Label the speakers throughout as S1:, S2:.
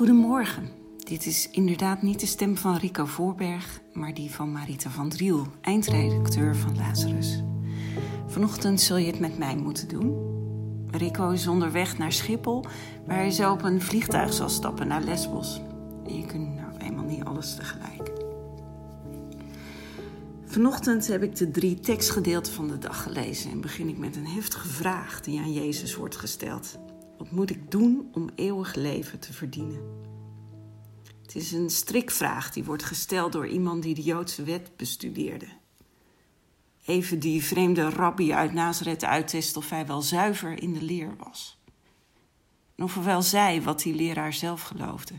S1: Goedemorgen. Dit is inderdaad niet de stem van Rico Voorberg, maar die van Marita van Driel, eindredacteur van Lazarus. Vanochtend zul je het met mij moeten doen. Rico is onderweg naar Schiphol, waar hij zo op een vliegtuig zal stappen naar Lesbos. Je kunt nou eenmaal niet alles tegelijk. Vanochtend heb ik de drie tekstgedeelten van de dag gelezen en begin ik met een heftige vraag die aan Jezus wordt gesteld. Wat moet ik doen om eeuwig leven te verdienen? Het is een strikvraag die wordt gesteld door iemand die de Joodse wet bestudeerde. Even die vreemde rabbi uit Nazareth uittest of hij wel zuiver in de leer was. En of hij wel zei wat die leraar zelf geloofde.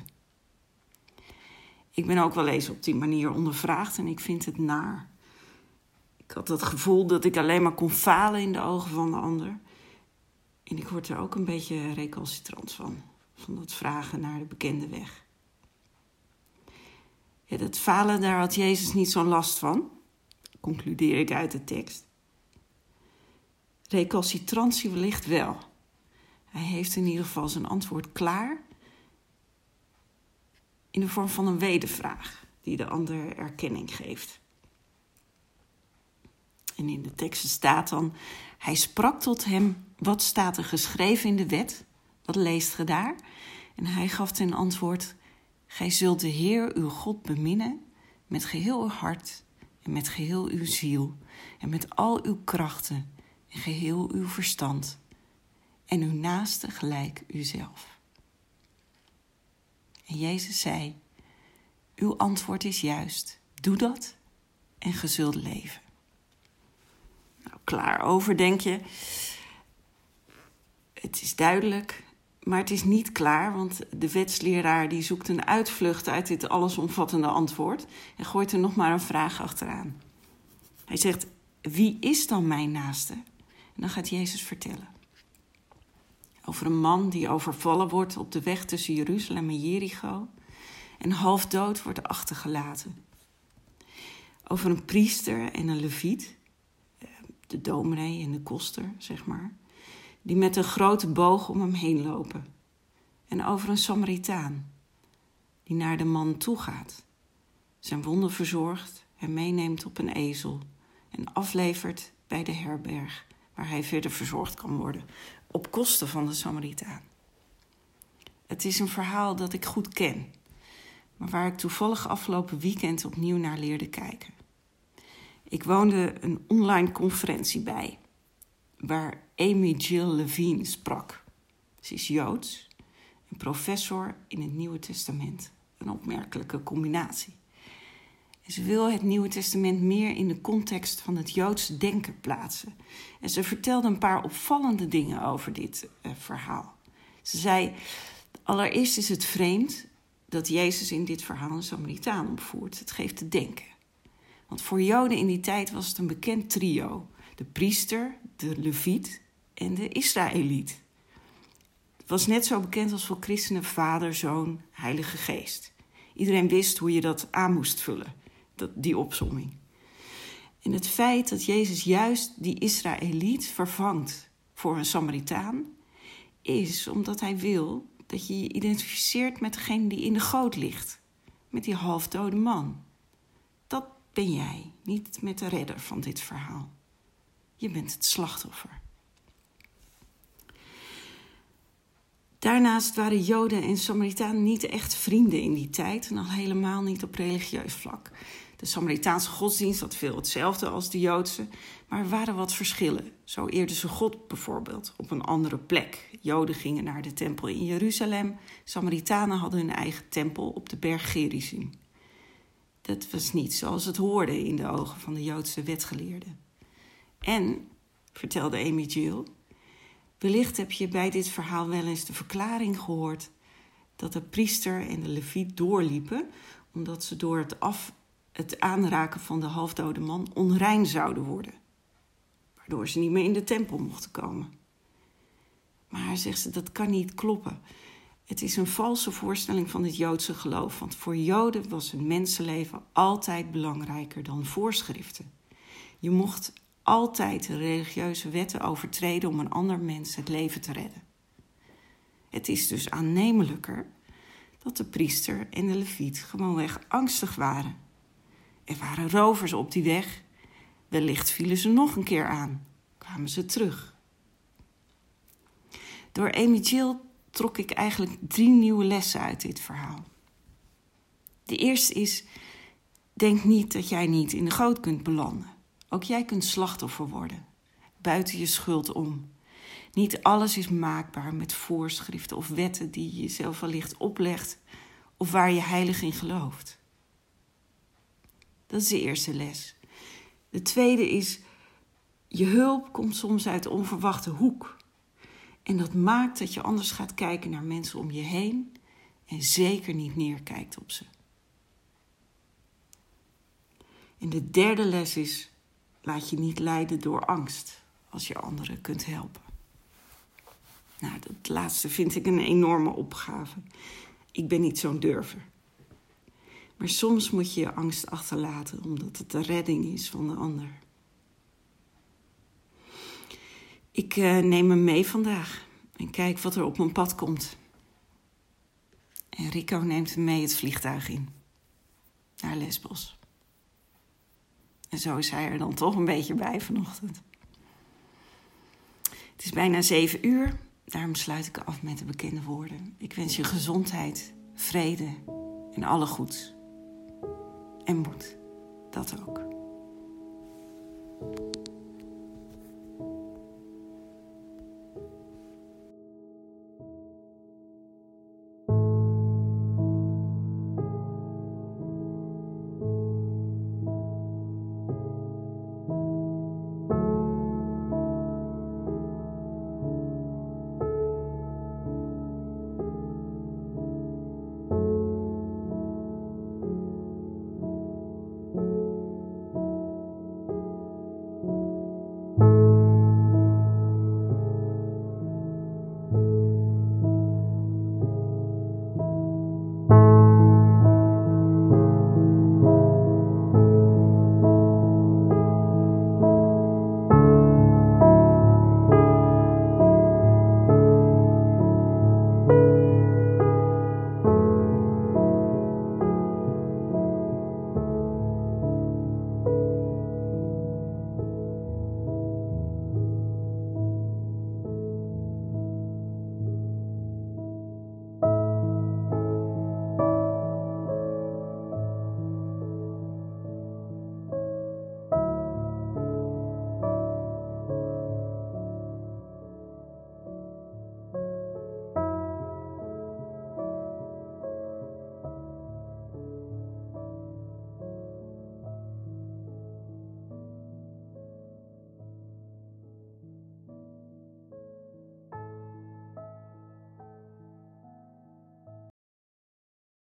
S1: Ik ben ook wel eens op die manier ondervraagd en ik vind het naar. Ik had het gevoel dat ik alleen maar kon falen in de ogen van de ander. En ik word er ook een beetje recalcitrant van, van dat vragen naar de bekende weg. Ja, dat falen, daar had Jezus niet zo'n last van, concludeer ik uit de tekst. Recalcitrantie wellicht wel. Hij heeft in ieder geval zijn antwoord klaar in de vorm van een wedervraag die de ander erkenning geeft. En in de teksten staat dan: Hij sprak tot hem: Wat staat er geschreven in de wet? Wat leest ge daar? En hij gaf ten antwoord: Gij zult de Heer uw God beminnen met geheel uw hart en met geheel uw ziel en met al uw krachten en geheel uw verstand en uw naaste gelijk uzelf. En Jezus zei: Uw antwoord is juist. Doe dat en ge zult leven klaar over, denk je. Het is duidelijk, maar het is niet klaar, want de wetsleraar die zoekt een uitvlucht uit dit allesomvattende antwoord en gooit er nog maar een vraag achteraan. Hij zegt: Wie is dan mijn naaste? En dan gaat Jezus vertellen. Over een man die overvallen wordt op de weg tussen Jeruzalem en Jericho en half dood wordt achtergelaten. Over een priester en een leviet de dominee en de koster, zeg maar, die met een grote boog om hem heen lopen. En over een Samaritaan, die naar de man toe gaat, zijn wonden verzorgt en meeneemt op een ezel en aflevert bij de herberg waar hij verder verzorgd kan worden, op kosten van de Samaritaan. Het is een verhaal dat ik goed ken, maar waar ik toevallig afgelopen weekend opnieuw naar leerde kijken. Ik woonde een online conferentie bij, waar Amy Jill Levine sprak. Ze is Joods en professor in het Nieuwe Testament. Een opmerkelijke combinatie. En ze wil het Nieuwe Testament meer in de context van het Joodse denken plaatsen. En ze vertelde een paar opvallende dingen over dit uh, verhaal. Ze zei: Allereerst is het vreemd dat Jezus in dit verhaal een Samaritaan opvoert. Het geeft te denken. Want voor Joden in die tijd was het een bekend trio: de priester, de leviet en de Israëliet. Het was net zo bekend als voor christenen vader, zoon, heilige geest. Iedereen wist hoe je dat aan moest vullen, dat, die opsomming. En het feit dat Jezus juist die Israëliet vervangt voor een Samaritaan, is omdat hij wil dat je je identificeert met degene die in de goot ligt, met die halfdode man ben jij, niet met de redder van dit verhaal. Je bent het slachtoffer. Daarnaast waren Joden en Samaritanen niet echt vrienden in die tijd en al helemaal niet op religieus vlak. De Samaritaanse godsdienst had veel hetzelfde als de Joodse, maar er waren wat verschillen. Zo eerden ze God bijvoorbeeld op een andere plek. Joden gingen naar de tempel in Jeruzalem, Samaritanen hadden hun eigen tempel op de berg Gerizim dat was niet zoals het hoorde in de ogen van de Joodse wetgeleerden. En, vertelde Amy Jill, wellicht heb je bij dit verhaal wel eens de verklaring gehoord dat de priester en de leviet doorliepen omdat ze door het, af, het aanraken van de halfdode man onrein zouden worden, waardoor ze niet meer in de tempel mochten komen. Maar, zegt ze, dat kan niet kloppen. Het is een valse voorstelling van het Joodse geloof, want voor Joden was een mensenleven altijd belangrijker dan voorschriften. Je mocht altijd de religieuze wetten overtreden om een ander mens het leven te redden. Het is dus aannemelijker dat de priester en de leviet gewoonweg angstig waren. Er waren rovers op die weg. Wellicht vielen ze nog een keer aan, kwamen ze terug. Door Amy Jill trok ik eigenlijk drie nieuwe lessen uit dit verhaal. De eerste is: denk niet dat jij niet in de goot kunt belanden. Ook jij kunt slachtoffer worden, buiten je schuld om. Niet alles is maakbaar met voorschriften of wetten die je jezelf wellicht oplegt of waar je heilig in gelooft. Dat is de eerste les. De tweede is: je hulp komt soms uit de onverwachte hoek. En dat maakt dat je anders gaat kijken naar mensen om je heen en zeker niet neerkijkt op ze. En de derde les is: laat je niet leiden door angst als je anderen kunt helpen. Nou, dat laatste vind ik een enorme opgave. Ik ben niet zo'n durver. Maar soms moet je je angst achterlaten omdat het de redding is van de ander. Ik uh, neem hem mee vandaag en kijk wat er op mijn pad komt. En Rico neemt hem mee het vliegtuig in naar Lesbos. En zo is hij er dan toch een beetje bij vanochtend. Het is bijna zeven uur. Daarom sluit ik af met de bekende woorden. Ik wens je gezondheid, vrede en alle goeds. En moed, dat ook.